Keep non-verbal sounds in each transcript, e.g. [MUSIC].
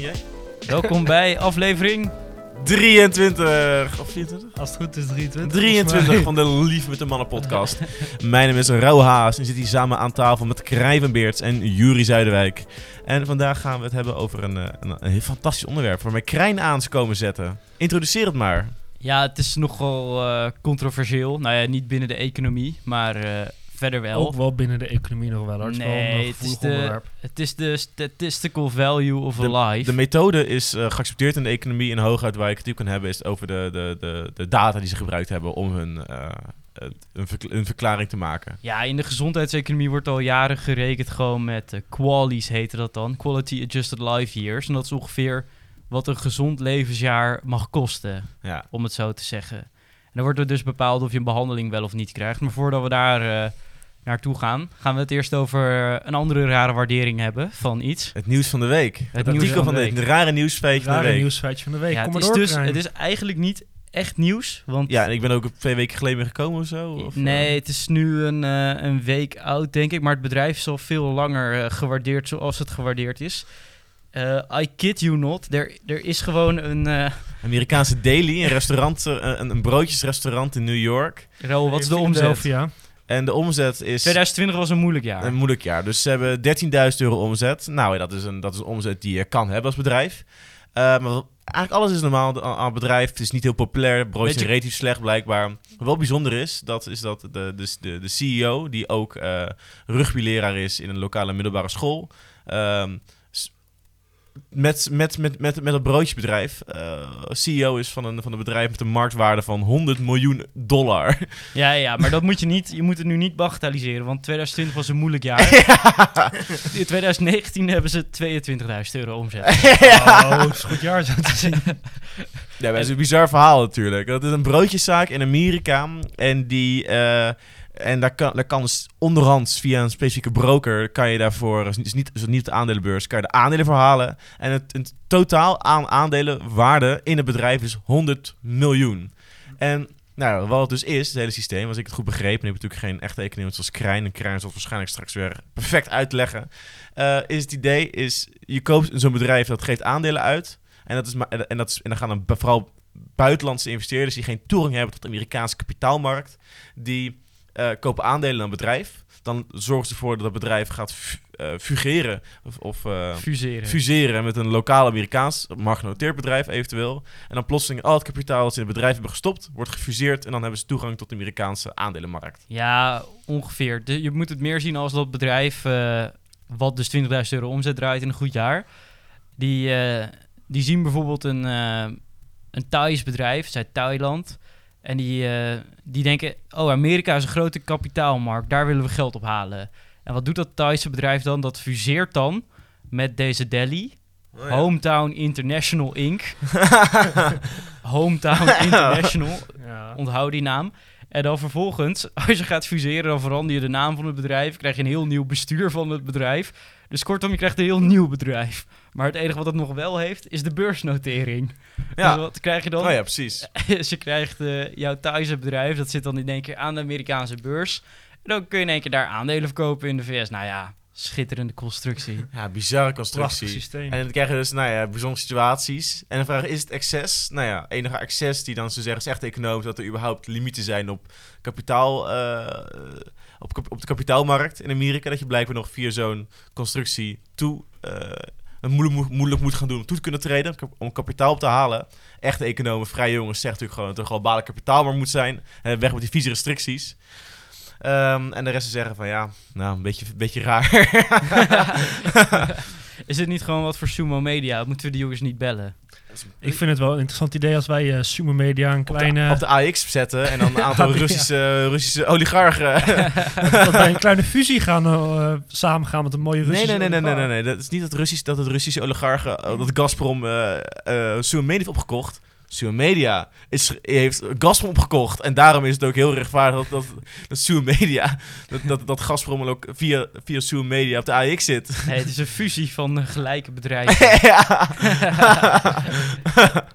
begin jij? Welkom bij aflevering 23 of 24? Als het goed is 23. 23 van de Lief met de Mannen podcast. [LAUGHS] Mijn naam is Rauw Haas en zit hier samen aan tafel met Krijvenbeerts en Jury Zuiderwijk. En vandaag gaan we het hebben over een, eh, een, een heel fantastisch onderwerp waarmee Krijn aan is komen zetten. Introduceer het maar. Ja, het is nogal eh, controversieel. Nou ja, niet binnen de economie, maar eh, verder wel. Ook wel binnen de economie nog wel. Het is wel Nee, het is de-. Het is de statistical value of a life. De methode is eh, geaccepteerd in de economie en hooguit waar je kritiek kan hebben is over de, de, de, de data die ze gebruikt hebben om hun, eh, het- een, een verklaring te maken. Ja, in de gezondheidseconomie wordt al jaren gerekend gewoon met eh, qualies heette dat dan. Quality Adjusted Life Years. En dat is ongeveer wat een gezond levensjaar mag kosten, Ja. om het zo te zeggen. En dan wordt er dus bepaald of je een behandeling wel of niet krijgt. Maar voordat we daar eh, naartoe gaan, gaan we het eerst over een andere rare waardering hebben van iets. Het nieuws van de week. Het, artikel van de week. de rare nieuwsfeitje van de Rare week. nieuwsfeitje van de week. Ja, Kom het, maar is door, dus, het is eigenlijk niet echt nieuws, want Ja, en ik ben ook twee weken geleden gekomen of zo. Of, eh? Nee, het is nu een, eh, een week oud, denk ik. Maar het bedrijf is al veel langer eh, gewaardeerd zoals het gewaardeerd is. Eh, I kid you not. Er, er is gewoon een... Amerikaanse Daily, een restaurant, een, een broodjesrestaurant in New York. Raoul, wat is de omzet? Philadelphia. En de omzet is 2020 was een moeilijk jaar. een moeilijk jaar. Dus ze hebben 13.000 euro omzet. Nou, ja, dat is een, dat is een omzet die je kan hebben als bedrijf. Eh, maar eigenlijk alles is normaal aan het bedrijf. Het is niet heel populair. Zijn relatief slecht blijkbaar. Wat wel bijzonder is, dat is dat de, de, de, de CEO, die ook eh rugbyleraar is in een lokale middelbare school... ehm, met, met, met, met, met het broodjesbedrijf. eh, CEO is van een, van een bedrijf met een marktwaarde van 100 miljoen dollar. Ja, ja, maar dat moet je niet... Je moet het nu niet bagatelliseren, want 2020 was een moeilijk jaar. [LAUGHS] In 2019 hebben ze 22.000 euro omzet. [LAUGHS] Oh, het is een goed jaar zo te zien. Ja, dat is een bizar verhaal natuurlijk. Dat is een broodjeszaak in Amerika. En die. eh, en daar kan, daar kan dus onderhands via een specifieke broker. kan je daarvoor. Dus niet, dus niet op de aandelenbeurs. kan je de aandelen verhalen. En het, het totaal aan aandelenwaarde in het bedrijf is 100 miljoen. En. Nou, wat het dus is, het hele systeem, als ik het goed begreep, en ik heb natuurlijk geen echte economie zoals Krijn, en Krijn zal het waarschijnlijk straks weer perfect uitleggen, eh, is het idee, is je koopt zo'n bedrijf dat geeft aandelen uit, en, dat is en, dat is, en dan gaan vooral buitenlandse investeerders die geen toegang hebben tot de Amerikaanse kapitaalmarkt, die eh, kopen aandelen aan een bedrijf. Dan zorgen ze ervoor dat het bedrijf gaat eh, fugeren of, of eh, Fuseren. fuseren met een lokaal Amerikaans marktgenoteerd bedrijf eventueel. En dan plotseling al het kapitaal dat ze in het bedrijf hebben gestopt, wordt gefuseerd en dan hebben ze toegang tot de Amerikaanse aandelenmarkt. Ja, ongeveer. De- je moet het meer zien als dat bedrijf, wat dus 20.000 euro omzet draait in een goed jaar. Die, die zien bijvoorbeeld een, een Thais bedrijf, uit Thailand. En die, eh, die denken, oh, Amerika is een grote kapitaalmarkt, daar willen we geld op halen. En wat doet dat Thaise bedrijf dan? Dat fuseert dan met deze Delhi, Hometown International Inc. [LAUGHS] Hometown International, Ja. Onthoud die naam. En dan vervolgens, [LAUGHS] als je gaat fuseren, dan verander je de naam van het bedrijf. Krijg je een heel nieuw bestuur van het bedrijf. Dus kortom, je krijgt een heel nieuw bedrijf. Maar het enige wat het nog wel heeft, is de beursnotering. Ja. Dus wat krijg je dan? Oh ja, precies. [LAUGHS] Dus je krijgt eh, jouw Thaise bedrijf, dat zit dan in één keer aan de Amerikaanse beurs. En dan kun je in één keer daar aandelen verkopen in de VS. Nou ja, schitterende constructie. Ja, bizarre constructie. systeem. En dan krijg je dus, nou ja, bijzondere situaties. En de vraag is het excess? Nou ja, enige excess die dan ze zeggen, zegt de econoom dat er überhaupt limieten zijn op kapitaal, eh, op, op de kapitaalmarkt in Amerika. Dat je blijkbaar nog via zo'n constructie toe, eh, het moeilijk, moet- moeilijk moet gaan doen om toe te kunnen treden, om- kapitaal op te halen. Echte economen, vrije jongens, zegt natuurlijk gewoon dat er een globale kapitaalmarkt moet zijn. En weg met die vieze restricties. Ehm, en de rest zeggen van ja, nou, een beetje, een beetje raar. [LAUGHS] [LAUGHS] Is dit niet gewoon wat voor Sumo Media? Moeten we die jongens niet bellen? Ik vind het wel een interessant idee als wij eh Sumo Media een op de, kleine, op de AX zetten en dan een [LAUGHS] aantal. Russische, Russische oligarchen. [LAUGHS] dat wij een kleine fusie gaan eh samen gaan met een mooie Russische nee, nee, nee, nee, nee, nee. Dat is niet dat, Russisch, dat het Russische oligarchen, eh, dat Gazprom eh eh Sumo Media heeft opgekocht. Media is, heeft Gazprom opgekocht. En daarom is het ook heel rechtvaardig dat, dat, dat Media, dat, dat, dat Gazprom ook via, via Media op de AX zit. Nee, het is een fusie van gelijke bedrijven. [LAUGHS] ja. [LAUGHS]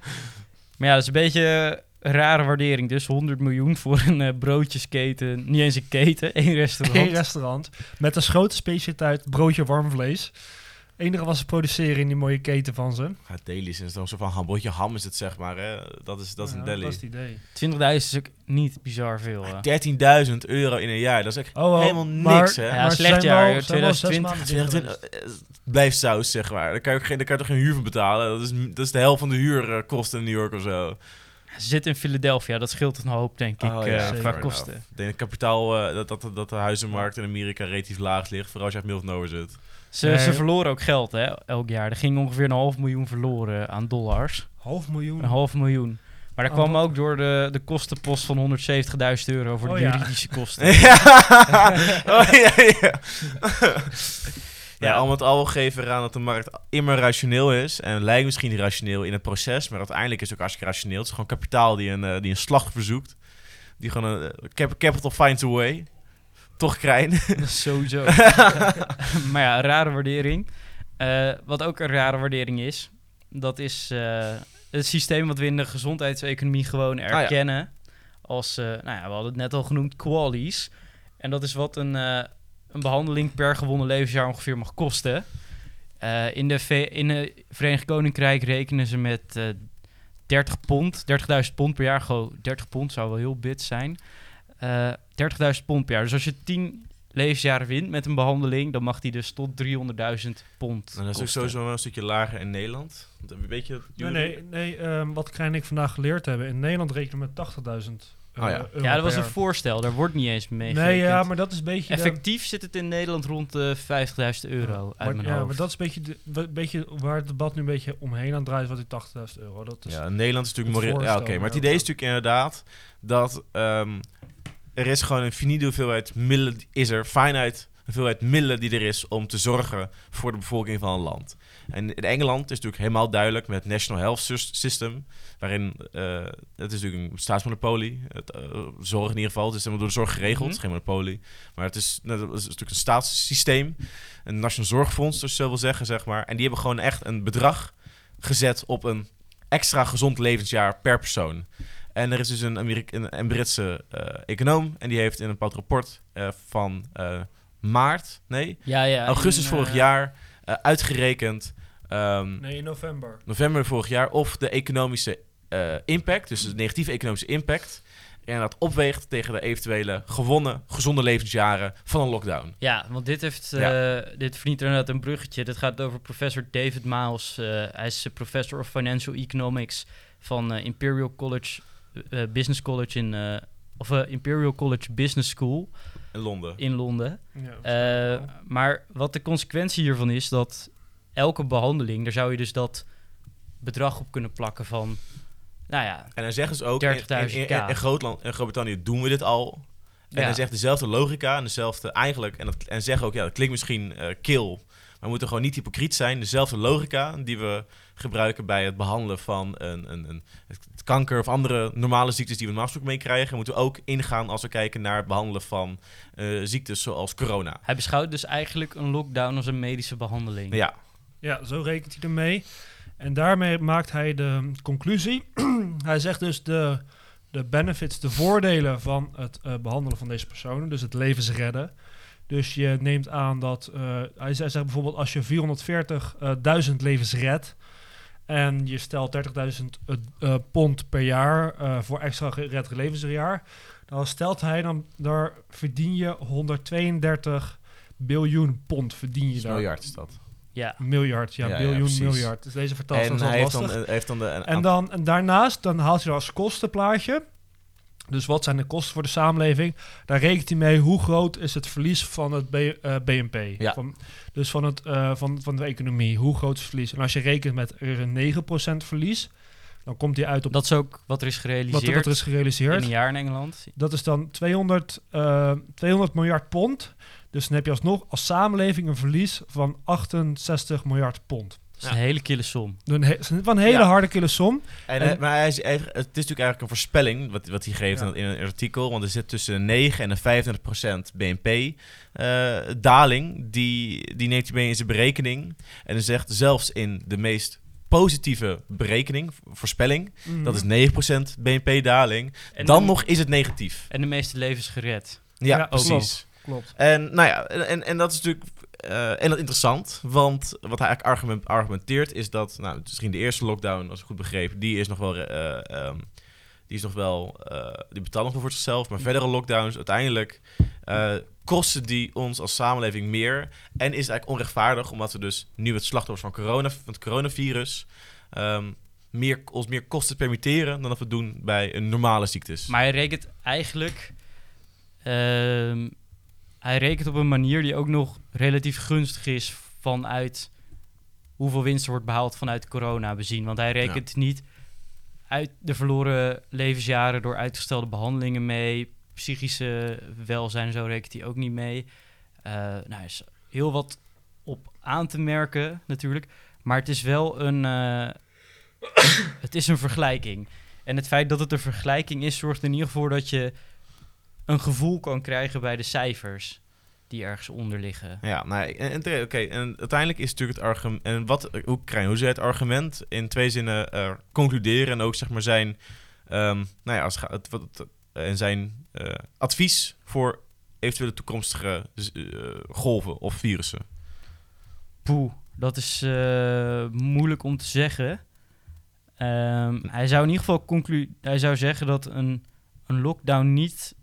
Maar ja, dat is een beetje een rare waardering. Dus 100 miljoen voor een eh, broodjesketen. Niet eens een keten, [LAUGHS] één restaurant. Eén restaurant met als grote specialiteit broodje warm vlees. Enige wat ze produceren in die mooie keten van ze. Ja, Deli's is dan zo van hambotje ham is het zeg maar. Hè? Dat is, dat is Ja, een deli. Dat is het idee. 20.000 is ook niet bizar veel. hè. 13.000 euro in een jaar, dat is echt Oh, oh, helemaal maar- niks hè. Ja, maar slecht jaar, wel- ze zijn wel zes 2020. maanden dicht 20, geweest. eh, het blijft saus, zeg maar. Daar kan je, ook geen, daar kan je toch geen huur van betalen? Dat is, dat is de helft van de huurkosten in New York of zo. Ze zitten in Philadelphia, dat scheelt een hoop, denk ik, Oh, eh, ja, qua kosten. Ik denk dat kapitaal, eh, dat, dat, dat de huizenmarkt in Amerika relatief laag ligt. Vooral als je uit Nowhere zit. Ze, Nee. ze verloren ook geld, hè, elk jaar. Er ging ongeveer een half miljoen verloren aan dollars. Half miljoen. Een half miljoen. Maar dat Oh, kwam ook door de, de kostenpost van 170.000 euro voor de Oh, ja. juridische [LAUGHS] kosten. ja. [LAUGHS] Oh, ja, ja. ja, al met al geven we aan dat de markt immer rationeel is. En lijkt misschien irrationeel in het proces, maar uiteindelijk is het ook hartstikke rationeel. Het is gewoon kapitaal die een, eh, die een slag verzoekt. Die gewoon een eh, cap- capital finds a way. Toch klein. [LAUGHS] Sowieso. [LAUGHS] maar ja, rare waardering. Eh, wat ook een rare waardering is, dat is eh, het systeem wat we in de gezondheidseconomie gewoon ja. erkennen. Als, eh, nou ja, we hadden het net al genoemd, qualies. En dat is wat een, een behandeling per gewonnen levensjaar ongeveer mag kosten. In, de V- in het Verenigd Koninkrijk rekenen ze met eh 30 pond, 30.000 pond per jaar. Gewoon 30 pond zou wel heel bit zijn. Eh 30.000 pond per jaar. Dus als je 10 levensjaren wint met een behandeling, dan mag die dus tot 300.000 pond. En dat is ook sowieso wel een stukje lager in Nederland. Weet je, Nee, nee, nee ehm, wat Krijn en ik vandaag geleerd hebben. In Nederland rekenen we met 80.000 Oh ja. euro Ja, dat was een voorstel. Daar wordt niet eens mee Nee, ja, maar dat is een beetje... de- Effectief zit het in Nederland rond de 50.000 euro Ja, uit maar, mijn ja, hoofd. maar dat is een beetje, de, wa- beetje waar het debat nu een beetje omheen aan draait, wat die 80.000 euro. Dat is, Ja, in Nederland is natuurlijk... Ja, oké, maar het ja. idee is natuurlijk inderdaad dat ehm, er is gewoon een finite hoeveelheid middelen is er, finite hoeveelheid middelen die er is om te zorgen voor de bevolking van een land. En in Engeland is natuurlijk helemaal duidelijk met het National Health Sys- System, waarin eh, het is natuurlijk een staatsmonopolie, het, eh, zorg in ieder geval, het is helemaal door de zorg geregeld, is geen monopolie, maar het is, nou, dat is natuurlijk een staatssysteem, een nationaal zorgfonds, dus zo wil zeggen, zeg maar, en die hebben gewoon echt een bedrag gezet op een extra gezond levensjaar per persoon. En er is dus een, Amerik een, een Britse eh, econoom en die heeft in een bepaald rapport eh, van eh, maart, nee, ja, ja, augustus in, vorig jaar eh, uitgerekend, ehm, Nee, in november. november vorig jaar, of de economische eh, impact, dus de negatieve economische impact, en dat opweegt tegen de eventuele gewonnen gezonde levensjaren van een lockdown. Ja, want dit heeft, eh, Ja. dit verdient inderdaad een bruggetje. Dit gaat over professor David Miles. Eh, hij is professor of financial economics van Imperial College Business College in eh, of eh, Imperial College Business School In Londen. in Londen. Ja, Eh, maar wat de consequentie hiervan is dat elke behandeling, daar zou je dus dat bedrag op kunnen plakken van, nou ja, En hij zegt dus ook, in, in, 30.000 in, in Grootland, in Groot-Brittannië doen we dit al. En Ja. hij zegt dezelfde logica en dezelfde eigenlijk, en, dat, en zeg ook, ja, dat klinkt misschien eh kil, we moeten gewoon niet hypocriet zijn. Dezelfde logica die we gebruiken bij het behandelen van een, een, een, het kanker of andere normale ziektes die we normaal gesproken meekrijgen, moeten we ook ingaan als we kijken naar het behandelen van eh, ziektes zoals corona. hij beschouwt dus eigenlijk een lockdown als een medische behandeling. Ja, Ja, zo rekent hij ermee. En daarmee maakt hij de conclusie. [CLEARS THROAT] hij zegt dus de, de benefits, de voordelen van het eh, behandelen van deze personen, dus het levensredden. Dus je neemt aan dat, eh, hij, zegt, zegt bijvoorbeeld als je 440.000 levens redt en je stelt 30.000 eh, eh, pond per jaar eh, voor extra gered levensjaar, dan stelt hij dan, daar verdien je 132 biljoen pond verdien je daar. miljard is dat. Ja, Miljard, ja, biljoen, miljard. Dus deze vertaling En is hij al heeft dan, lastig. eh, heeft dan de... en, dan, en daarnaast, dan haalt hij er als kostenplaatje. Dus wat zijn de kosten voor de samenleving? Daar rekent hij mee hoe groot is het verlies van het B- eh, BNP. Ja. Van, dus van, het, eh, van, van de economie. Hoe groot is het verlies? En als je rekent met er een 9% verlies, dan komt hij uit op dat is ook wat er is gerealiseerd wat er is in gerealiseerd. een jaar in Engeland. Dat is dan 200, eh, 200 miljard pond. Dus dan heb je alsnog als samenleving een verlies van 68 miljard pond. Dat is een hele kille som. Een he- van een hele Ja. harde kille som. En, En- eh, maar hij is, hij- het is natuurlijk eigenlijk een voorspelling wat, wat hij geeft Ja. in, een artikel. Want er zit tussen de 9 en de 25 procent BNP eh, daling. Die, die neemt hij mee in zijn berekening. En hij zegt zelfs in de meest positieve berekening, voorspelling, dat is 9 procent BNP daling. En Dan de- nog is het negatief. En de meeste levens gered. Ja, Ja, precies. Klopt. En nou ja, en, en dat is natuurlijk en dat interessant, want wat hij eigenlijk argument, argumenteert is dat, nou, misschien de eerste lockdown, als ik goed begreep, die is nog wel, eh, ehm, die is nog wel, eh, die betaalt nog wel voor zichzelf, maar verdere lockdowns, uiteindelijk eh, kosten die ons als samenleving meer en is eigenlijk onrechtvaardig, omdat we dus nu het slachtoffers van, corona, van het coronavirus ehm, meer, ons meer kosten permitteren dan dat we doen bij een normale ziektes. Maar hij rekent eigenlijk... ehm, hij rekent op een manier die ook nog relatief gunstig is vanuit hoeveel winst er wordt behaald vanuit corona bezien. Want hij rekent niet uit de verloren levensjaren door uitgestelde behandelingen mee. Psychische welzijn en zo rekent hij ook niet mee. Eh nou, er is heel wat op aan te merken natuurlijk. Maar het is wel een, eh, [COUGHS] het is een vergelijking. En het feit dat het een vergelijking is, zorgt er in ieder geval voor dat je een gevoel kan krijgen bij de cijfers die ergens onder liggen. Ja, nou, en, en, oké, en uiteindelijk is natuurlijk het argument. En wat, hoe krijg hoe zij het argument in twee zinnen eh, concluderen en ook zeg maar zijn, ehm, nou ja, als, het, wat, het- en zijn eh, advies voor eventuele toekomstige eh, golven of virussen. Poeh, dat is eh, moeilijk om te zeggen. Ehm, hij zou in ieder geval conclu hij zou zeggen dat een, een lockdown niet,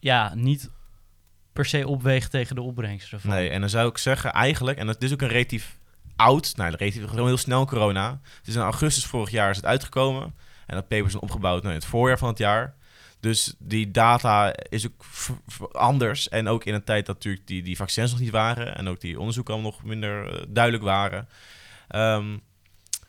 ja, niet per se opweegt tegen de opbrengsten ervan. Nee, en dan zou ik zeggen eigenlijk, en het is ook een relatief oud, nou, relatief gewoon heel snel corona. Het is in augustus vorig jaar is het uitgekomen en dat paper is opgebouwd nou, in het voorjaar van het jaar. Dus die data is ook anders. En ook in een tijd dat natuurlijk die, die vaccins nog niet waren. En ook die onderzoeken al nog minder eh, duidelijk waren. Ehm,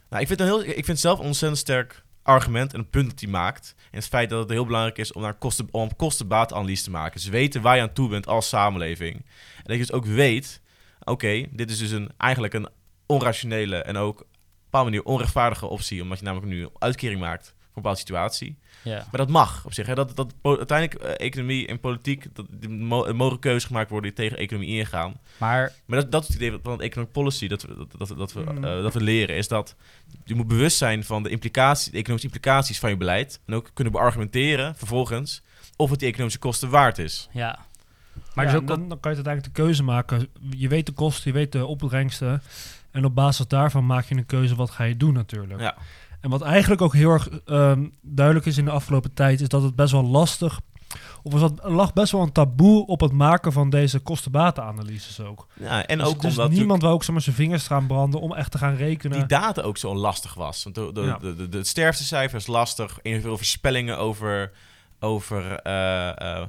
nou, ik, vind het heel, ik vind zelf ontzettend sterk argument en een punt dat hij maakt. En het feit dat het heel belangrijk is om, naar kosten, om kosten-baatanalyse te maken. Dus weten waar je aan toe bent als samenleving. En dat je dus ook weet, oké, dit is dus een, eigenlijk een onrationele en ook op een bepaalde manier onrechtvaardige optie. Omdat je namelijk nu een uitkering maakt voor een bepaalde situatie. Ja. Maar dat mag op zich. Hè? Dat, dat uiteindelijk eh, economie en politiek, dat mo- mogen keuzes gemaakt worden die tegen economie ingaan. Maar Maar dat, dat is het idee van het economic policy dat we, dat, dat, dat we, Mm. eh, dat we leren. Is dat je moet bewust zijn van de, implicaties, de economische implicaties van je beleid. En ook kunnen beargumenteren vervolgens of het die economische kosten waard is. ja. Maar Ja, dus ook dan, dan kan je uiteindelijk de keuze maken. Je weet de kosten, je weet de opbrengsten. En op basis daarvan maak je een keuze. Wat ga je doen natuurlijk. Ja. En wat eigenlijk ook heel erg ehm, duidelijk is in de afgelopen tijd... is dat het best wel lastig... of er lag best wel een taboe op het maken van deze kostenbatenanalyses ook. Ja, en Dus- ook dus omdat niemand wou ook zeg maar, zijn vingers gaan branden... om echt te gaan rekenen. die data ook zo lastig was. Want de, de, Ja. de, de, de sterftecijfers lastig. Evenveel voorspellingen over, over eh, eh,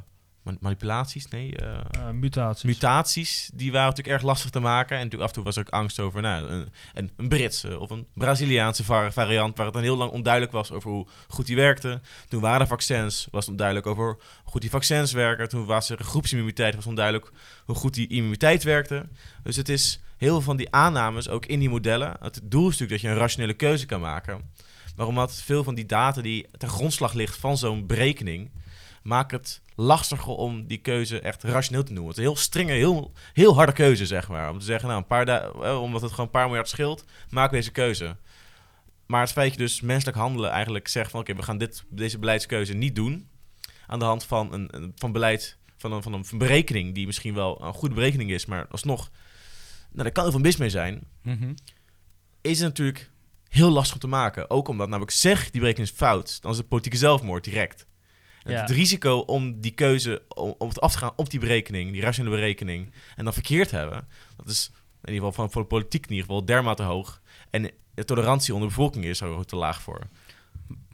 manipulaties. Nee, eh, Eh, mutaties. mutaties, die waren natuurlijk erg lastig te maken. En natuurlijk af en toe was er ook angst over nou, een, een, een Britse of een Braziliaanse va- variant... waar het dan heel lang onduidelijk was over hoe goed die werkte. Toen waren er vaccins, was het onduidelijk over hoe goed die vaccins werken. Toen was er groepsimmuniteit, was onduidelijk hoe goed die immuniteit werkte. Dus het is heel veel van die aannames, ook in die modellen. Het doel is natuurlijk dat je een rationele keuze kan maken. Maar omdat veel van die data die ten grondslag ligt van zo'n berekening... maakt het lastiger om die keuze echt rationeel te noemen. Het is een heel strenge, heel, heel harde keuze, zeg maar. Om te zeggen, nou, een paar da- eh, omdat het gewoon een paar miljard scheelt, we deze keuze. Maar het feit dat je dus menselijk handelen eigenlijk zegt van... oké, we gaan dit, deze beleidskeuze niet doen... aan de hand van een, van beleid, van een, van een berekening... die misschien wel een goede berekening is, maar alsnog... Nou, daar kan heel veel mis mee zijn Mhm. is het natuurlijk heel lastig om te maken. Ook omdat namelijk zeg die berekening is fout, dan is het politieke zelfmoord direct. Ja. Het risico om die keuze, om, om het af te gaan op die berekening, die rationele berekening, en dan verkeerd hebben, dat is in ieder geval van, voor de politiek in ieder geval dermate hoog. En de tolerantie onder de bevolking is er ook te laag voor.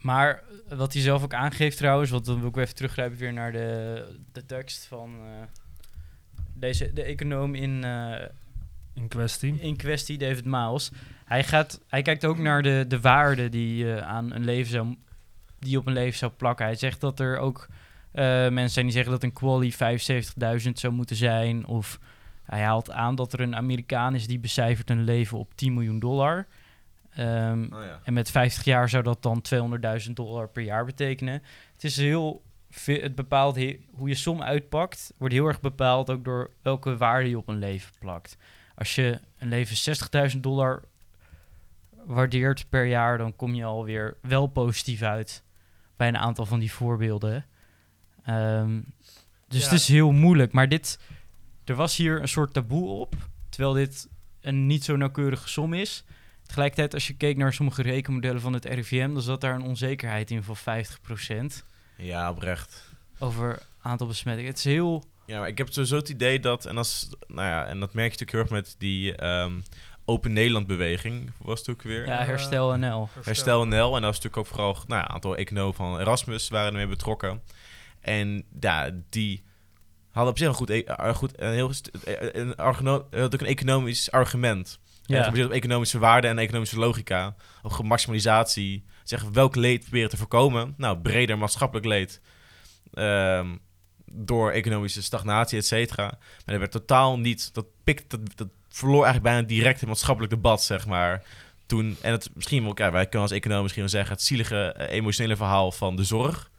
Maar wat hij zelf ook aangeeft trouwens, want dan wil ik weer even teruggrijpen weer naar de, de tekst van eh, deze, de econoom in, eh, in kwestie. in kwestie, David Miles. Hij, gaat, hij kijkt ook naar de, de waarde die, eh, aan een leven zou, die op een leven zou plakken. Hij zegt dat er ook eh, mensen zijn die zeggen dat een quali 75.000 zou moeten zijn. Of hij haalt aan dat er een Amerikaan is die becijfert een leven op 10 miljoen dollar. Ehm, Oh ja. en met 50 jaar zou dat dan 200.000 dollar per jaar betekenen. Het is heel het bepaalt he- hoe je som uitpakt, wordt heel erg bepaald ook door welke waarde je op een leven plakt. Als je een leven 60.000 dollar waardeert per jaar, dan kom je alweer wel positief uit bij een aantal van die voorbeelden. Ehm, dus Ja. het is heel moeilijk. Maar dit, er was hier een soort taboe op, terwijl dit een niet zo nauwkeurige som is. Tegelijkertijd, als je keek naar sommige rekenmodellen van het RIVM, dan zat daar een onzekerheid in van 50% Ja, oprecht. over aantal besmettingen. Het is heel... Ja, maar ik heb sowieso het idee dat, en, als, nou ja, en dat merk je natuurlijk heel erg met die ehm, Open Nederland beweging, was het ook weer? Ja, herstel NL. Herstel NL. En dat was natuurlijk ook vooral nou, ja, een aantal economen van Erasmus waren ermee betrokken. En ja, die hadden op zich een goed, e- eh, goed een heel st- eh, een, een economisch argument. Ja. Gebaseerd op economische waarde en economische logica. Op maximalisatie. Zeggen welk leed proberen te voorkomen? Nou, breder maatschappelijk leed. Ehm, door economische stagnatie, et cetera. Maar er werd totaal niet. Dat, pikt, dat, dat verloor eigenlijk bijna direct het maatschappelijk debat, zeg maar. Toen, en het misschien wel, ja, wij kunnen als econoom misschien wel zeggen, het zielige eh, emotionele verhaal van de zorg.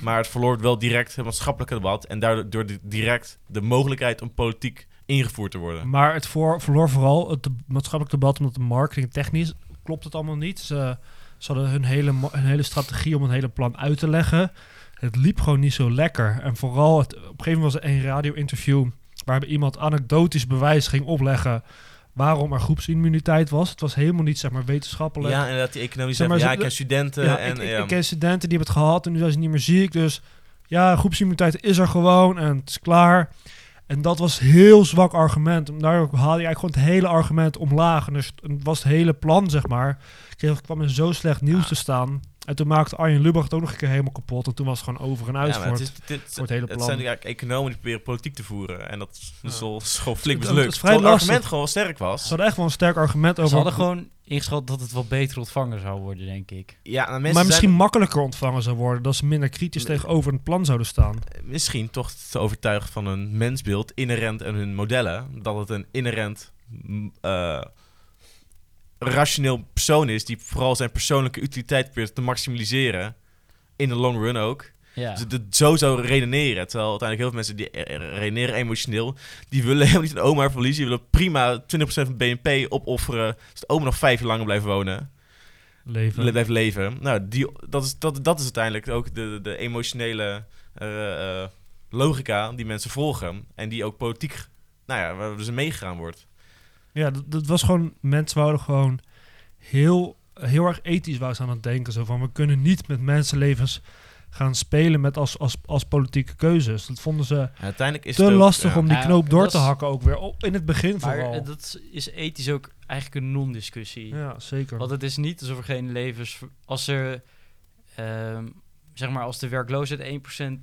Maar het verloor wel direct het maatschappelijke debat. En daardoor direct de mogelijkheid om politiek ingevoerd te worden. Maar het verloor vooral het maatschappelijk debat omdat de marketing technisch klopt het allemaal niet. Ze, ze hadden hun hele, hun hele strategie om een hele plan uit te leggen. Het liep gewoon niet zo lekker. En vooral, op een gegeven moment was er een radio-interview waarbij iemand anekdotisch bewijs ging opleggen waarom er groepsimmuniteit was. Het was helemaal niet zeg maar wetenschappelijk. Ja, en dat die economie Zeg maar, ja, ik ken studenten. Ja, en, ik, ik, ja. ik ken studenten die hebben het gehad en nu zijn ze niet meer ziek. Dus ja, groepsimmuniteit is er gewoon en het is klaar. En dat was heel zwak argument. En Daar haalde je eigenlijk gewoon het hele argument omlaag. En dus het was het hele plan, zeg maar. Kreeg, kwam in zo slecht nieuws Ja. te staan. En toen maakte Arjen Lubach het ook nog een keer helemaal kapot. En toen was het gewoon over en uit Ja, voor maar het, het- is, dit, voor het hele het plan. zijn eigenlijk economen die proberen politiek te voeren. En dat is, Ja. gewoon flink Het- het mislukt. is vrij het argument gewoon sterk was. Ze hadden echt wel een sterk argument over... Ze hadden gewoon ingeschat dat het wel beter ontvangen zou worden, denk ik. Ja, mensen maar misschien zijn makkelijker ontvangen zou worden. Dat ze minder kritisch Nee. tegenover het plan zouden staan. misschien toch te overtuigd van hun mensbeeld, inherent en hun modellen. Dat het een inherent m, eh, rationeel persoon is die vooral zijn persoonlijke utiliteit probeert te maximaliseren. In de long run ook. Ja. Dus het zo zou redeneren. Terwijl uiteindelijk heel veel mensen die eh, redeneren emotioneel, die willen [LAUGHS] helemaal niet een oma verliezen. Die willen prima 20% van het BNP opofferen, zodat de oma nog vijf jaar langer blijft wonen. Leven. le- blijft leven. Nou, die, dat, is, dat, dat is uiteindelijk ook de, de emotionele eh, eh, logica die mensen volgen. En die ook politiek, nou ja, waar ze meegegaan wordt. Ja, dat, dat was gewoon... Mensen wouden gewoon heel, heel erg ethisch waren ze aan het denken. Zo van, we kunnen niet met mensenlevens gaan spelen met als, als, als politieke keuzes. Dat vonden ze uiteindelijk is te het ook, lastig ja. om die Ja, knoop door te is- hakken ook weer. Op, in het begin Maar vooral. eh, dat is ethisch ook eigenlijk een non-discussie. ja, zeker. Want het is niet alsof er geen levens... Als er, ehm, zeg maar, als de werkloosheid 1%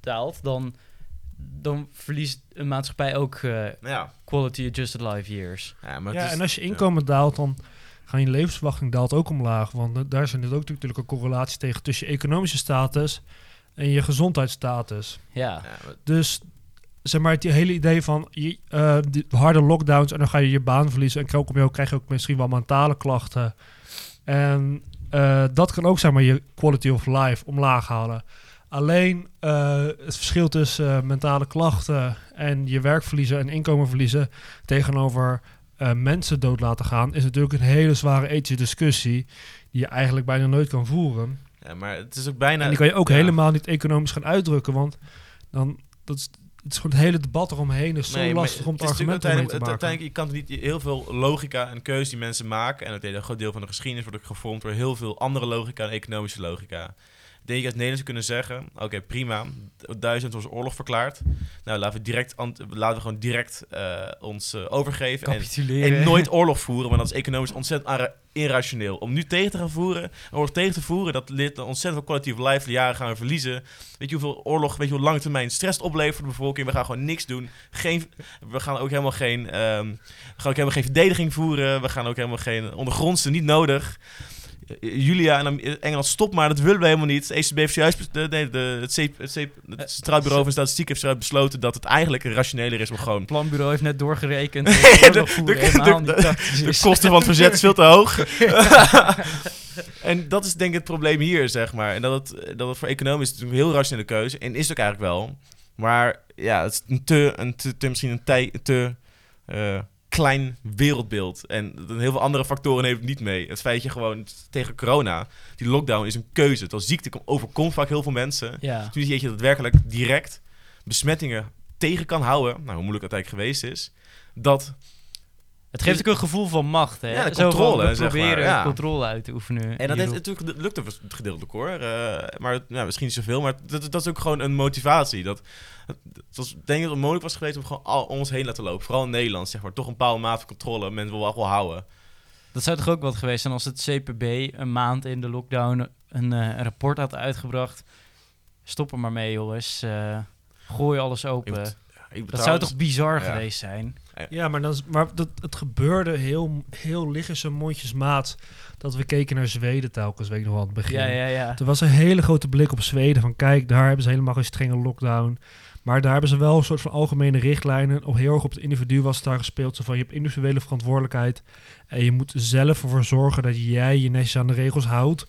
daalt, dan, dan verliest een maatschappij ook eh, Ja, quality adjusted life years. ja, maar ja, het is- en als je inkomen daalt, dan gaan je levensverwachting daalt ook omlaag. Want daar zijn er ook natuurlijk een correlatie tegen tussen je economische status en je gezondheidsstatus. Ja. Ja, maar- Dus zeg maar, het hele idee van je, eh, die harde lockdowns en dan ga je je baan verliezen en krijg je ook, krijg je ook misschien wel mentale klachten. En eh, dat kan ook zeg maar je quality of life omlaag halen. Alleen eh, het verschil tussen eh, mentale klachten en je werk verliezen en inkomen verliezen tegenover eh, mensen dood laten gaan, is natuurlijk een hele zware ethische discussie die je eigenlijk bijna nooit kan voeren. ja, maar het is ook bijna... En die kan je ook ja. helemaal niet economisch gaan uitdrukken, want dan dat is, het is gewoon het hele debat eromheen is zo Nee, lastig om het argument te maken. uiteindelijk, je kan niet heel veel logica en keuzes die mensen maken, en dat een groot deel van de geschiedenis wordt ook gevormd door heel veel andere logica en economische logica. Denk je als Nederlanders kunnen zeggen, oké prima, duizend was oorlog verklaard. Nou, laten we, direct laten we gewoon direct eh, ons eh, overgeven en, nooit oorlog voeren, want dat is economisch ontzettend irrationeel. Om nu tegen te gaan voeren, oorlog tegen te voeren, dat dan ontzettend veel of life. Jaren gaan we verliezen. Weet je hoeveel oorlog, weet je hoe lange termijn stress oplevert voor de bevolking? We gaan gewoon niks doen. Geen, we gaan ook helemaal geen, ehm, we gaan ook helemaal geen verdediging voeren. We gaan ook helemaal geen ondergrondse, niet nodig. Eh, Julia en Am- Engeland, stop maar, dat willen we helemaal niet. Het ECB heeft zojuist, bes- de, nee, de, het, C, het, het Centraal Bureau van Statistiek heeft besloten dat het eigenlijk rationeler is om gewoon Het planbureau heeft net doorgerekend [LAUGHS] dat de- de- kosten van het verzet is veel te hoog. [LAUGHS] en dat is denk ik het probleem hier, zeg maar. En dat het, dat het voor economisch is natuurlijk een heel rationele keuze. En is het ook eigenlijk wel. Maar ja, het is een te, een te, te misschien een tij, te eh, klein wereldbeeld. En heel veel andere factoren heeft het niet mee. Het feit dat je gewoon tegen corona, die lockdown is een keuze. Terwijl ziekte kom- overkomt vaak heel veel mensen. Ja. Toen zie je daadwerkelijk direct besmettingen tegen kan houden, nou, hoe moeilijk het eigenlijk geweest is, dat Het geeft ook een gevoel van macht, hè? Ja, Zo controle, maar, proberen ja. controle uit te oefenen. En dat heeft natuurlijk lukt het gedeeltelijk hoor. Eh, maar nou, misschien niet zoveel. Maar dat, dat is ook gewoon een motivatie. Dat, het was, ik denk dat het mogelijk was geweest om gewoon al om ons heen laten lopen. Vooral in Nederland, zeg maar. Toch een bepaalde mate van controle. Mensen wel wel houden. Dat zou toch ook wat geweest zijn als het CPB een maand in de lockdown een, eh, een rapport had uitgebracht. Stop er maar mee, jongens. Eh, gooi alles Ik open. Ik dat zou toch bizar ja. geweest zijn? Ja, maar, dan, is- maar dat, het gebeurde heel, heel lichtjes en mondjesmaat dat we keken naar Zweden telkens, weet ik nog wel aan het begin. Ja, ja, ja. Er was een hele grote blik op Zweden van kijk, daar hebben ze helemaal geen strenge lockdown. Maar daar hebben ze wel een soort van algemene richtlijnen. Op heel erg op het individu was daar gespeeld. Zo van je hebt individuele verantwoordelijkheid. En je moet zelf ervoor zorgen dat jij je netjes aan de regels houdt.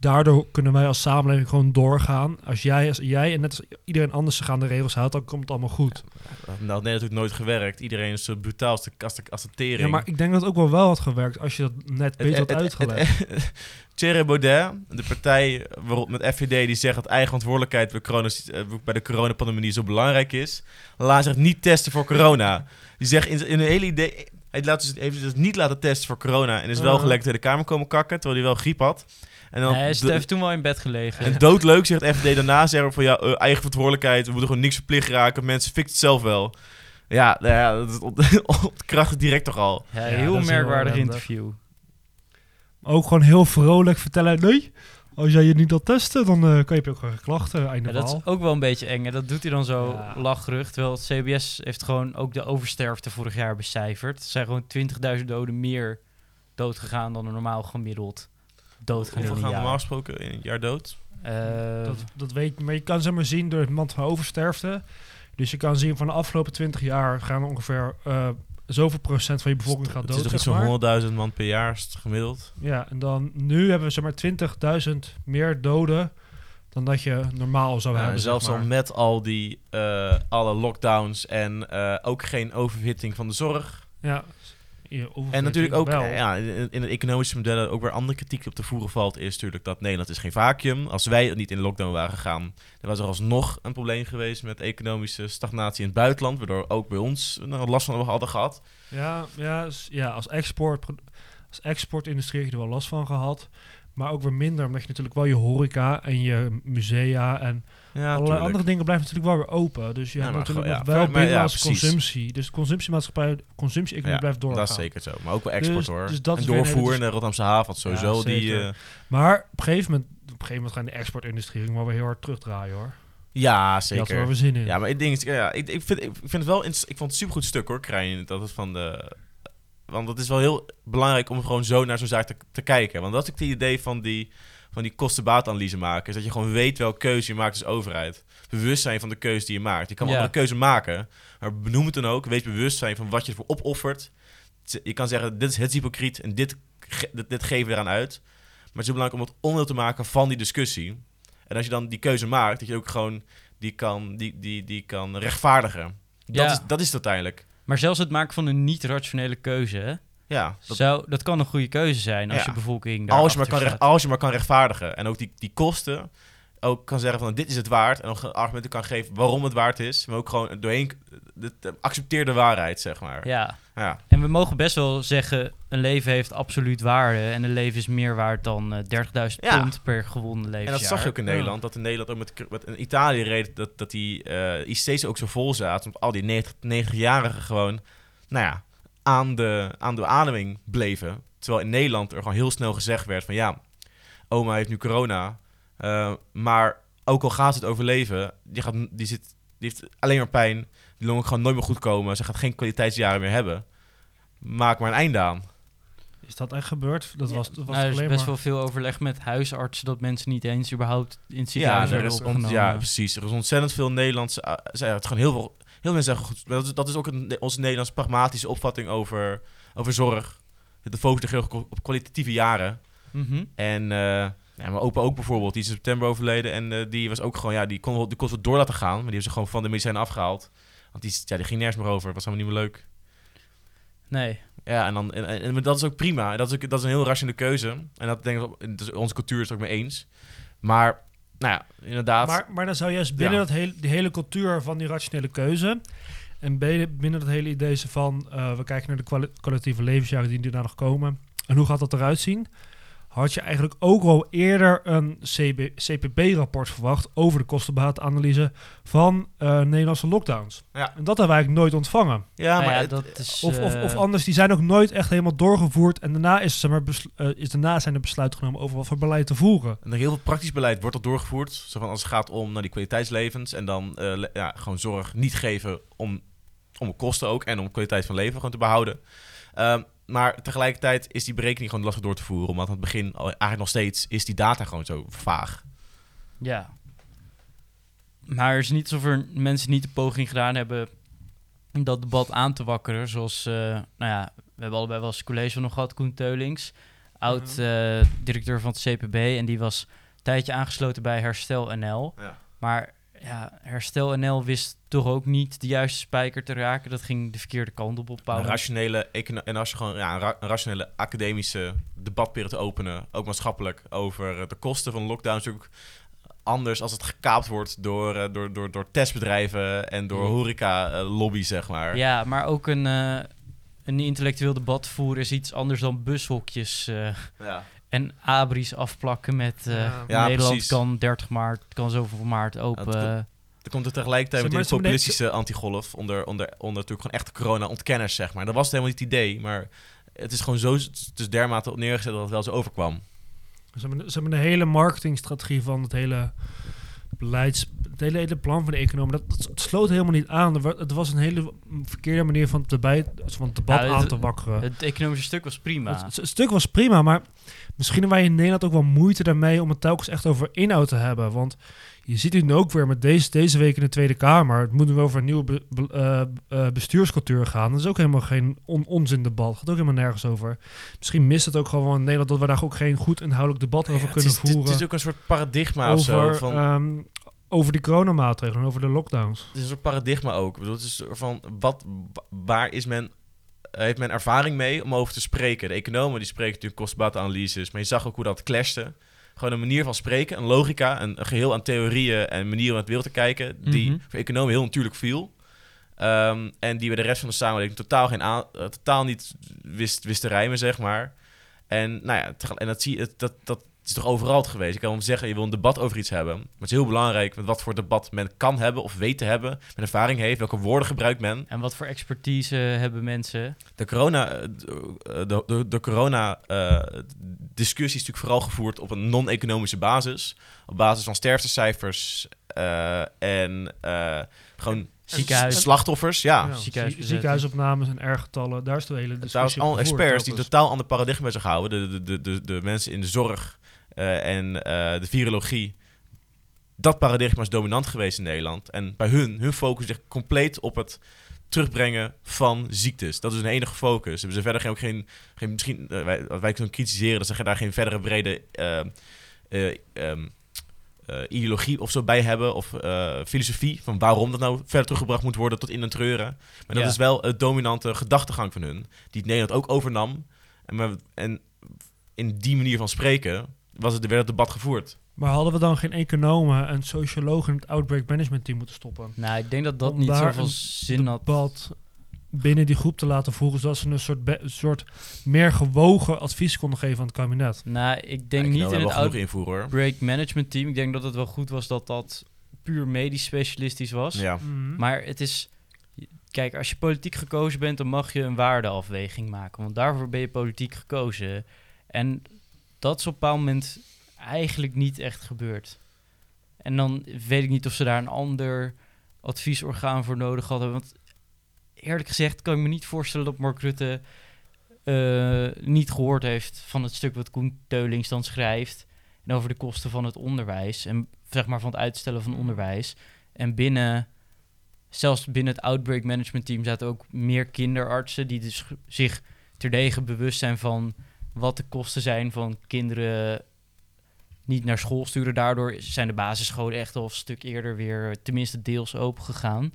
Daardoor kunnen wij als samenleving gewoon doorgaan. Als jij, als jij en net als iedereen anders zich aan de regels houdt, dan komt het allemaal goed. Nou, dat heeft nooit gewerkt. Iedereen is zo brutaal als de, als de, als de tering. Ja, maar ik denk dat het ook wel wel had gewerkt als je dat net beter had uitgelegd. Thierry Baudet, de partij waarop met FVD die zegt dat eigen verantwoordelijkheid bij, corona, eh, bij de coronapandemie zo belangrijk is, laat zich niet testen voor corona. Die zegt in, in een hele idee, hij laat dus, heeft dus niet laten testen voor corona en is wel Uh. gelijk tegen de Kamer komen kakken, terwijl hij wel griep had. En dan Nee, hij do- heeft toen wel in bed gelegen. en doodleuk zegt FVD daarna zeggen van ja, eh, eigen verantwoordelijkheid, we moeten gewoon niks verplicht raken, mensen fikt het zelf wel. Ja, nou ja dat [LAUGHS] ontkracht het direct toch al. Ja, heel merkwaardig interview. Ook gewoon heel vrolijk vertellen. Nee, als jij je niet wilt testen, dan eh, kan je ook geen klachten. Einde Ja, dat is ook wel een beetje eng. En dat doet hij dan zo Ja. lachgerucht. Terwijl het CBS heeft gewoon ook de oversterfte vorig jaar becijferd. Er zijn gewoon 20.000 doden meer doodgegaan dan er normaal gemiddeld doodgaan in Hoeveel een gaan jaar. normaal gesproken in een jaar dood? Eh, Dat, dat weet je, maar je kan zeg maar zien door het mand van oversterfte. Dus je kan zien van de afgelopen 20 jaar gaan ongeveer eh, zoveel procent van je bevolking gaat Het is dood. toch iets zeg maar. van 100.000 man per jaar is het gemiddeld. Ja, en dan nu hebben we zeg maar 20.000 meer doden dan dat je normaal zou Ja, hebben. en zelfs zeg maar. al met al die eh, alle lockdowns en eh, ook geen overhitting van de zorg. Ja. En natuurlijk ook wel. ja, in, de economische modellen ook weer andere kritiek op te voeren valt, is natuurlijk dat Nederland is geen vacuüm. Als wij niet in de lockdown waren gegaan, dan was er alsnog een probleem geweest met economische stagnatie in het buitenland, waardoor ook bij ons last van hadden gehad. Ja, ja, ja als, export, als exportindustrie heb je er wel last van gehad. Maar ook weer minder, omdat je natuurlijk wel je horeca en je musea en Ja, allerlei tuurlijk. andere dingen blijven natuurlijk wel weer open. Dus je Ja, hebt natuurlijk ja, wel ja, binnenlandse precies. consumptie. Dus de consumptiemaatschappij, consumptie-economie blijft doorgaan. Dat is zeker zo. Maar ook wel export Dus- hoor. dus dat en doorvoer in de Rotterdamse haven, sowieso die... eh, Maar op een gegeven moment, op een gegeven moment gaan de exportindustrie wel weer heel hard terugdraaien hoor. ja, er zeker. wel weer zin in. Ja, maar ik denk, ja, ik, ik, vind, ik vind het wel, ik vond het supergoed stuk hoor, Krijn, dat het van de, want het is wel heel belangrijk om gewoon zo naar zo'n zaak te, te kijken, want dat is ook het idee van die, van die kosten-baatanalyse maken, is dat je gewoon weet welke keuze je maakt als overheid, bewust zijn van de keuze die je maakt. Je kan wel Ja. andere keuze maken, maar benoem het dan ook, wees bewust zijn van wat je ervoor opoffert. Je kan zeggen, dit is het hypocriet en dit, dit, dit geven we eraan uit, maar het is heel belangrijk om het onderdeel te maken van die discussie. En als je dan die keuze maakt, dat je ook gewoon die kan, die, die, die kan rechtvaardigen. Dat, Ja. is, dat is het uiteindelijk. Maar zelfs het maken van een niet-rationele keuze, Ja, dat, zou, dat kan een goede keuze zijn als Ja. je bevolking als, je maar kan, recht, staat. als je maar kan rechtvaardigen. En ook die, die kosten ook kan zeggen van dit is het waard. En ook argumenten kan geven waarom het waard is. Maar ook gewoon doorheen de, de accepteerde waarheid, zeg maar. Ja, Ja. en we mogen best wel zeggen, een leven heeft absoluut waarde. En een leven is meer waard dan eh 30.000 Ja. pond per gewonnen levensjaar. En dat zag je ook in Ja. Nederland. Dat in Nederland ook met, met in Italië reed dat, dat die eh IC's ook zo vol zaten. Omdat al die 90 90-jarigen gewoon, nou ja, aan de, aan de ademing bleven. Terwijl in Nederland er gewoon heel snel gezegd werd van ja, oma heeft nu corona. Eh, maar ook al gaat ze het overleven, die, gaat, die, zit, die heeft alleen maar pijn. Die longen gewoon nooit meer goed komen. Ze gaat geen kwaliteitsjaren meer hebben. Maak maar een einde aan. Is dat echt gebeurd? Dat was, dat was Nou, er is best maar... wel veel overleg met huisartsen dat mensen niet eens überhaupt in het Ja, ziekenhuis opgenomen. ja, precies. Er is ontzettend veel Nederlandse... Uh, zijn het gewoon heel veel... Heel veel mensen zeggen goed. Dat is, dat is ook een, onze Nederlandse pragmatische opvatting over, over zorg. De focus ligt heel erg op kwalitatieve jaren. Mhm. En uh, ja, mijn opa ook bijvoorbeeld, die is in september overleden. En uh, die was ook gewoon, ja, die kon, die kon wel door laten gaan. Maar die hebben ze gewoon van de medicijnen afgehaald. Want die, ja, die ging nergens meer over. was helemaal niet meer leuk. Nee. Ja, en, dan, en, en, en dat is ook prima. Dat is, ook, dat is een heel rationele keuze. En dat denk ik, dus onze cultuur is het ook mee eens. Maar nou ja, inderdaad. Maar, maar dan zou juist binnen Ja. dat hele, die hele cultuur van die rationele keuze... en binnen, binnen dat hele idee van... eh, we kijken naar de kwali- collectieve levensjaren die daarna nog komen... en hoe gaat dat eruit zien... had je eigenlijk ook al eerder een CB, CPB-rapport verwacht... over de kostenbaatanalyse van eh, Nederlandse lockdowns. Ja. En dat hebben we eigenlijk nooit ontvangen. ja, Nou maar ja, het- dat is... Of, of, eh, of anders, die zijn ook nooit echt helemaal doorgevoerd... en daarna, is, zeg maar, eh, is daarna zijn er besluiten genomen over wat voor beleid te voeren. En heel veel praktisch beleid wordt al doorgevoerd. Zo van als het gaat om naar die kwaliteitslevens. En dan eh, le- ja, gewoon zorg niet geven om, om de kosten ook. En om kwaliteit van leven gewoon te behouden. Ehm, maar tegelijkertijd is die berekening gewoon lastig door te voeren. Omdat aan het begin, eigenlijk nog steeds, is die data gewoon zo vaag. Ja. Maar het is niet alsof er mensen niet de poging gedaan hebben om dat debat aan te wakkeren. Zoals, eh, nou ja, we hebben allebei wel eens college van nog gehad, Koen Teulings. Oud eh, directeur van het CPB. En die was een tijdje aangesloten bij Herstel NL. Ja. Maar ja, Herstel NL wist toch ook niet de juiste spijker te raken. Dat ging de verkeerde kant op op Een rationele, en als je gewoon ja, een, ra- een rationele academische debatperiode te openen, ook maatschappelijk, over eh, de kosten van lockdown, is natuurlijk anders als het gekaapt wordt door, eh, door, door, door testbedrijven en door Ja. horeca-lobby, zeg maar. Ja, maar ook een, eh, een intellectueel debat voeren is iets anders dan bushokjes Ja. En abris afplakken met eh, Ja. Nederland precies. kan 30 maart, kan zoveel maart open. Ja, Er komt er tegelijkertijd met die populistische antigolf onder, onder, onder natuurlijk gewoon echte corona-ontkenners, zeg maar. Dat was het helemaal niet het idee, maar het is gewoon zo, het is dermate op neergezet dat het wel zo overkwam. Ze hebben, ze hebben de hele marketingstrategie van het hele beleids... Het hele, hele plan van de economie, dat, dat sloot helemaal niet aan. Er Het was een hele verkeerde manier van het, debat, van het debat Ja, het- aan te wakkeren. het economische stuk was prima. Het, het stuk was prima, maar misschien hebben wij in Nederland ook wel moeite daarmee om het telkens echt over inhoud te hebben. Want je ziet het nu ook weer met deze, deze week in de Tweede Kamer. Het moet nu over een nieuwe be- be- eh, eh, bestuurscultuur gaan. Dat is ook helemaal geen on onzin debat. Het gaat ook helemaal nergens over. Misschien mist het ook gewoon in Nederland dat we daar ook geen goed inhoudelijk debat over Ja, kunnen het, is, het, voeren. het is ook een soort paradigma of zo. over, Van, ehm, over die coronamaatregelen, over de lockdowns. Het is een soort paradigma ook. Ik bedoel, het is van wat, wa- waar is men, heeft men ervaring mee om over te spreken? De economen die spreken natuurlijk kostenbaatanalyses, maar je zag ook hoe dat clashte. Gewoon een manier van spreken, een logica, een, een geheel aan theorieën en manieren om naar het wereld te kijken, die Mhm. voor economen heel natuurlijk viel. Ehm, en die bij de rest van de samenleving totaal, geen eh, totaal niet wist, wist te rijmen, zeg maar. En, nou ja, en dat, zie, je- dat, dat is toch overal het geweest. Ik kan wel zeggen, je wil een debat over iets hebben. Maar het is heel belangrijk met wat voor debat men kan hebben of weet te hebben. Met ervaring heeft, welke woorden gebruikt men. En wat voor expertise hebben mensen? De corona, eh, de, de, de corona eh, discussie is natuurlijk vooral gevoerd op een non-economische basis. Op basis van sterftecijfers eh, en eh, gewoon Ziekenhuis. slachtoffers. Ja. Ja, ziekenhuisbezetting. zie- ziekenhuisopnames en ergetallen, daar is de hele discussie Trouwens, al over gevoerd experts die totaal ander paradigma bij zich houden. De, de, de, de, de mensen in de zorg eh, en eh, de virologie. Dat paradigma is dominant geweest in Nederland. En bij hun, hun focus ligt compleet op het terugbrengen van ziektes. Dat is hun enige focus. Hebben ze verder geen, ook geen, geen misschien, eh, wij, wat wij kunnen kritiseren, dat ze daar geen verdere brede eh, eh, ehm, eh, ideologie of zo bij hebben. Of eh, filosofie van waarom dat nou verder teruggebracht moet worden tot in een treuren. Maar dat Ja. is wel het dominante gedachtegang van hun. Die het Nederland ook overnam. En, en in die manier van spreken was het, werd het debat gevoerd. Maar hadden we dan geen economen en sociologen in het Outbreak Management Team moeten stoppen? Nou, ik denk dat dat Om niet daar zoveel een zin had. Debat binnen die groep te laten voeren, zodat ze een soort, soort meer gewogen advies konden geven aan het kabinet. Nou, ik denk Ja, ik niet in het. Outbreak Management Team. Ik denk dat het wel goed was dat dat puur medisch specialistisch was. Ja. Maar het is... Kijk, als je politiek gekozen bent, dan mag je een waardeafweging maken. Want daarvoor ben je politiek gekozen. En dat is op een bepaald moment eigenlijk niet echt gebeurd. En dan weet ik niet of ze daar een ander adviesorgaan voor nodig hadden. Want eerlijk gezegd kan ik me niet voorstellen dat Mark Rutte eh, niet gehoord heeft van het stuk wat Koen Teulings dan schrijft. En over de kosten van het onderwijs. En zeg maar van het uitstellen van onderwijs. En binnen, zelfs binnen het Outbreak Management Team zaten ook meer kinderartsen die dus zich terdege bewust zijn van wat de kosten zijn van kinderen niet naar school sturen. Daardoor zijn de basisscholen echt al een stuk eerder weer tenminste deels open gegaan.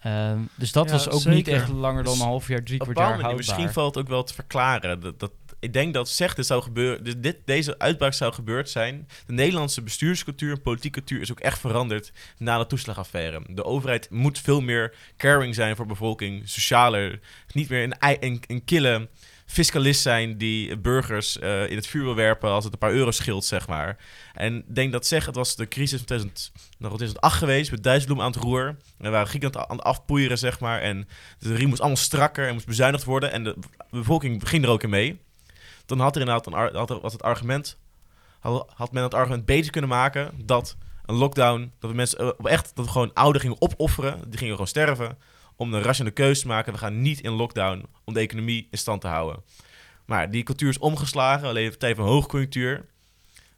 Ehm, dus dat Ja, was ook niet echt langer dan Dus een half jaar, drie kwart jaar houdbaar. misschien valt ook wel te verklaren. Dat, dat ik denk dat zegt dit zou gebeuren, dus dit, deze uitbraak zou gebeurd zijn. De Nederlandse bestuurscultuur en politieke cultuur is ook echt veranderd na de toeslagaffaire. De overheid moet veel meer caring zijn voor de bevolking, socialer. Niet meer een, een, een kille fiscalist zijn die burgers eh, in het vuur wil werpen als het een paar euro scheelt, zeg maar. En denk dat zeg, het was de crisis van 2000, nou, 2008 geweest, met Dijsselbloem aan het roer. En we waren Griekenland aan het afpoeieren, zeg maar. En de riem moest allemaal strakker en moest bezuinigd worden. En de bevolking ging er ook in mee. Dan had er inderdaad een, had, er, had het argument, had, had men het argument beter kunnen maken dat een lockdown, dat we mensen eh, echt, dat we gewoon ouderen gingen opofferen, die gingen gewoon sterven, om een rationele keuze te maken. We gaan niet in lockdown om de economie in stand te houden. Maar die cultuur is omgeslagen, alleen een partij van hoogconjunctuur.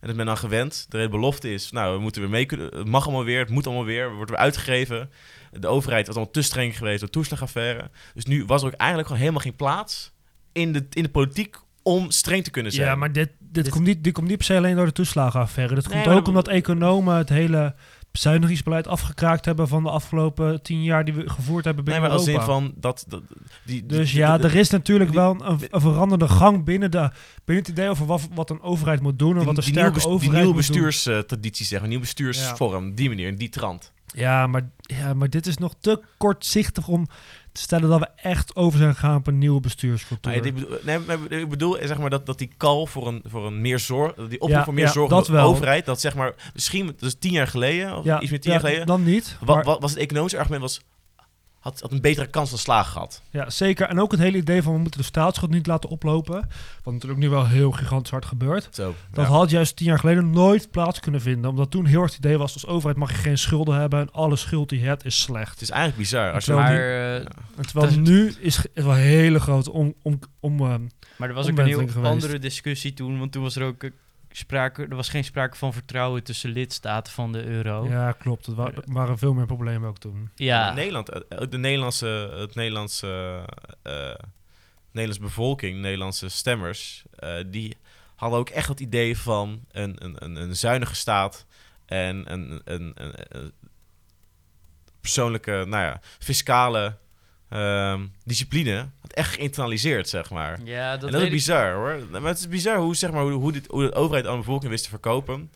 En dat men dan gewend. De hele belofte is, nou, we moeten weer mee kunnen. Het mag allemaal weer, het moet allemaal weer, we worden weer uitgegeven. De overheid was allemaal te streng geweest door de toeslagaffaire. Dus nu was er ook eigenlijk gewoon helemaal geen plaats in de, in de politiek om streng te kunnen zijn. Ja, maar dit, dit, Dit- Komt niet, dit komt niet per se alleen door de toeslagenaffaire. Nee, komt ook dat- omdat economen het hele bezuinigingsbeleid afgekraakt hebben van de afgelopen tien jaar die we gevoerd hebben nee, binnen maar als Europa. zin van dat. dat die, Dus die- ja, die- er is natuurlijk die- wel een, een veranderde gang binnen, de, binnen het idee over wat, wat een overheid moet doen en wat een sterke nieuwe, overheid nieuwe moet doen. bestuurstraditie, zeg maar, nieuwe bestuursvorm, die manier, in die trant. Ja maar, ja, maar dit is nog te kortzichtig om stellen dat we echt over zijn gegaan op een nieuwe bestuurscultuur. Maar ik bedoel, nee, ik bedoel zeg maar, dat, dat die call voor een, voor een meer zorg, die oproep Ja, voor meer ja, zorg dat de wel. overheid, dat zeg maar, misschien, dat is tien jaar geleden, of ja, iets meer tien ja, jaar geleden, Dan niet. wat, maar- wat was het economische argument, was, had, had een betere kans van slagen gehad. Ja, zeker. En ook het hele idee van we moeten de staatsschuld niet laten oplopen. Wat natuurlijk nu wel heel gigantisch hard gebeurt. Zo, Dat ja. had juist tien jaar geleden nooit plaats kunnen vinden. Omdat toen heel erg het idee was, als overheid mag je geen schulden hebben. En alle schuld die je hebt is slecht. Het is eigenlijk bizar. Als je Terwijl Maar, eh, Ja. En terwijl Dat nu is is wel een hele grote om, om, om, ehm, maar er was ook een heel omwenteling geweest. andere discussie toen. Want toen was er ook eh, sprake... Er was geen sprake van vertrouwen tussen lidstaten van de euro. Ja. Ja, klopt. Er wa- er waren veel meer problemen ook toen. Maar Nederland, eh, ook de Nederlandse, het Nederlandse, eh, Nederlandse bevolking, Nederlandse stemmers, eh, die hadden ook echt het idee van een, een, een, een zuinige staat en een, een, een, een persoonlijke, nou ja, fiscale ehm, discipline. Het echt geïnternaliseerd, zeg maar. Ja, dat, en dat is ik- bizar hoor. Maar het is bizar hoe, zeg maar, hoe, hoe, dit, hoe de overheid aan de bevolking wist te verkopen.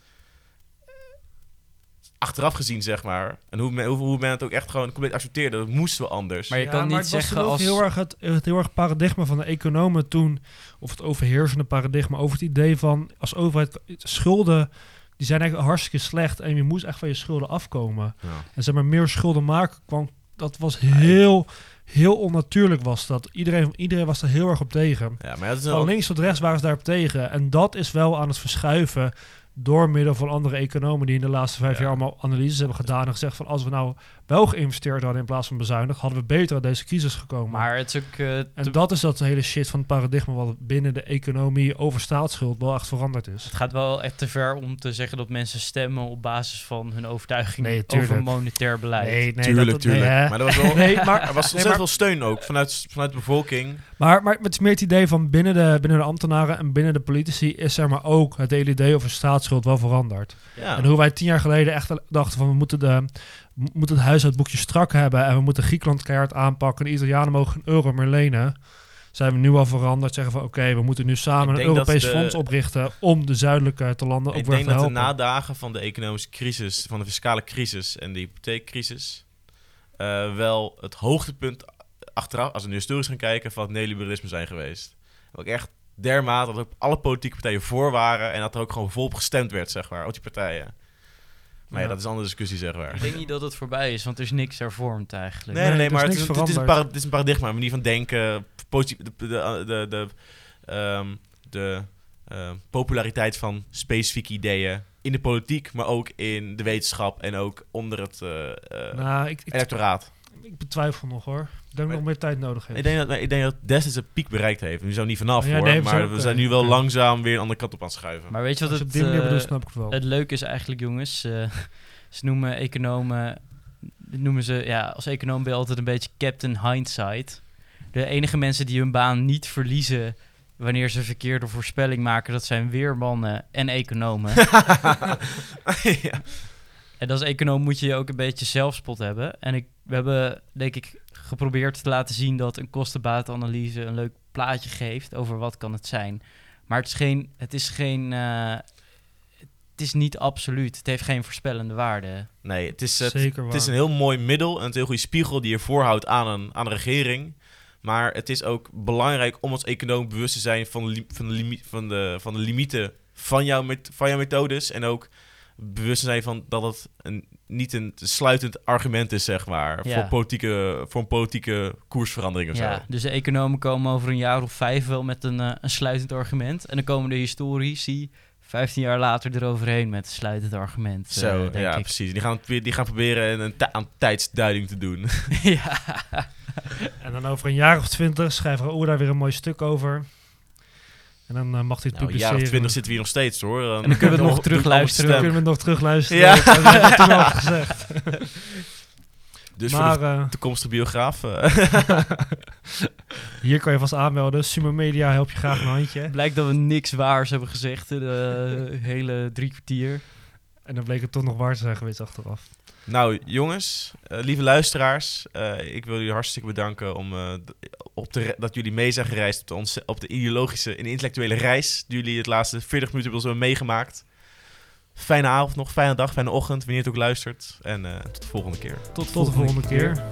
Achteraf gezien, zeg maar. En hoe men, hoe, hoe men het ook echt gewoon compleet accepteerde. Dat moesten we anders. Maar je Ja, kan maar niet zeggen als... heel erg het, het heel erg paradigma van de economen toen, of het overheersende paradigma, over het idee van als overheid schulden, die zijn eigenlijk hartstikke slecht en je moest echt van je schulden afkomen. Ja. En zeg maar meer schulden maken kwam, dat was heel, heel onnatuurlijk was dat. Iedereen, iedereen was er heel erg op tegen. Ja, maar dat is Van links tot rechts waren ze daarop tegen. En dat is wel aan het verschuiven door middel van andere economen die in de laatste vijf Ja. jaar allemaal analyses hebben gedaan en gezegd van als we nou wel geïnvesteerd hadden in plaats van bezuinigd, hadden we beter uit deze crisis gekomen. Maar het is ook... eh, en dat is dat hele shit van het paradigma wat binnen de economie over staatsschuld wel echt veranderd is. Het gaat wel echt te ver om te zeggen dat mensen stemmen op basis van hun overtuiging Nee, over monetair beleid. nee, tuurlijk, dat, tuurlijk. nee, maar er was wel... [LAUGHS] Nee, maar, Er was nee, ontzettend maar- steun ook vanuit, vanuit de bevolking. Maar, maar het is meer het idee van binnen de, binnen de ambtenaren en binnen de politici is zeg maar ook het hele idee over staatsschuld wel veranderd. Ja. En hoe wij tien jaar geleden echt dachten van we moeten, de, we moeten het huishoudboekje strak hebben en we moeten Griekenland keihard aanpakken. De Italianen mogen geen euro meer lenen. Zijn we nu al veranderd. Zeggen van oké, we moeten nu samen een Europees de- fonds oprichten om de zuidelijke te landen ook Ik denk dat de nadagen van de economische crisis, van de fiscale crisis en de hypotheekcrisis, eh, wel het hoogtepunt achteraf, als we nu historisch gaan kijken, van het neoliberalisme zijn geweest. Ook echt dermate dat ook alle politieke partijen voor waren en dat er ook gewoon volop gestemd werd, zeg maar, op die partijen. Maar ja, Ja. dat is een andere discussie, zeg maar. Ik denk niet dat het voorbij is, want er is niks hervormd eigenlijk. Nee, nee, Nee, nee, is maar het is, een- het, is een het is een paradigma, een manier van denken, posi- de, de, de, de, ehm, de ehm, populariteit van specifieke ideeën in de politiek, maar ook in de wetenschap en ook onder het eh, eh, Nou, ik, ik, electoraat. Ik betwijfel nog hoor. Ik denk Maar- nog meer tijd nodig heeft. Ik denk, dat, ik denk dat destijds een piek bereikt heeft. Nu we niet vanaf Ja, hoor, nee, maar zijn- we zijn nu wel langzaam weer een andere kant op aan het schuiven. Maar weet je Als wat je op het, die eh, bedoelt, snap ik het wel. het leuke is eigenlijk, jongens? eh, [LAUGHS] ze noemen economen... dit noemen ze, ja, als econoom ben je altijd een beetje Captain Hindsight. De enige mensen die hun baan niet verliezen wanneer ze verkeerde voorspelling maken, dat zijn weermannen en economen. [LAUGHS] ja. En als econoom moet je ook een beetje zelfspot hebben. En ik, we hebben, denk ik, geprobeerd te laten zien dat een kostenbatenanalyse een leuk plaatje geeft over wat kan het zijn. Maar het is geen, het is geen, eh, het is niet absoluut. Het heeft geen voorspellende waarde. Nee, het is, het, Zeker waar. het is een heel mooi middel en een heel goede spiegel die je voorhoudt aan een, aan een regering. Maar het is ook belangrijk om als econoom bewust te zijn van de, van de, limi- van de, van de limieten van jouw, met, van jouw methodes. En ook bewust te zijn van dat het een, niet een sluitend argument is, zeg maar. Ja. Voor, politieke, voor een politieke koersverandering of Ja, zo. dus de economen komen over een jaar of vijf wel met een, eh, een sluitend argument. En dan komen de historici 15 jaar later eroverheen met een sluitend argument. eh, Zo, denk ja, ik. precies. Die gaan, die gaan proberen een, aan tijdsduiding te doen. [LAUGHS] [LAUGHS] ja. En dan over een jaar of twintig schrijven we Oer daar weer een mooi stuk over. En dan eh, mag het Nou, publiceren. of twintig zitten we hier nog steeds, hoor. Dan, En dan kunnen we [LAUGHS] het nog terugluisteren. Dan kunnen we het nog terugluisteren. Ja. Dat hebben we toen al [LAUGHS] gezegd. [LAUGHS] Dus maar voor de eh, toekomstige biograaf... eh, hier kan je vast aanmelden. Sumo Media help je graag een handje. Blijkt dat we niks waars hebben gezegd in de hele drie kwartier. En dan bleek het toch nog waar te zijn geweest achteraf. Nou, jongens, eh, lieve luisteraars, eh, ik wil jullie hartstikke bedanken om, eh, op de, dat jullie mee zijn gereisd op de, op de ideologische en intellectuele reis die jullie het laatste 40 minuten ons hebben meegemaakt. Fijne avond nog, fijne dag, fijne ochtend, wanneer je het ook luistert. En tot de volgende keer. Tot, Tot de volgende keer.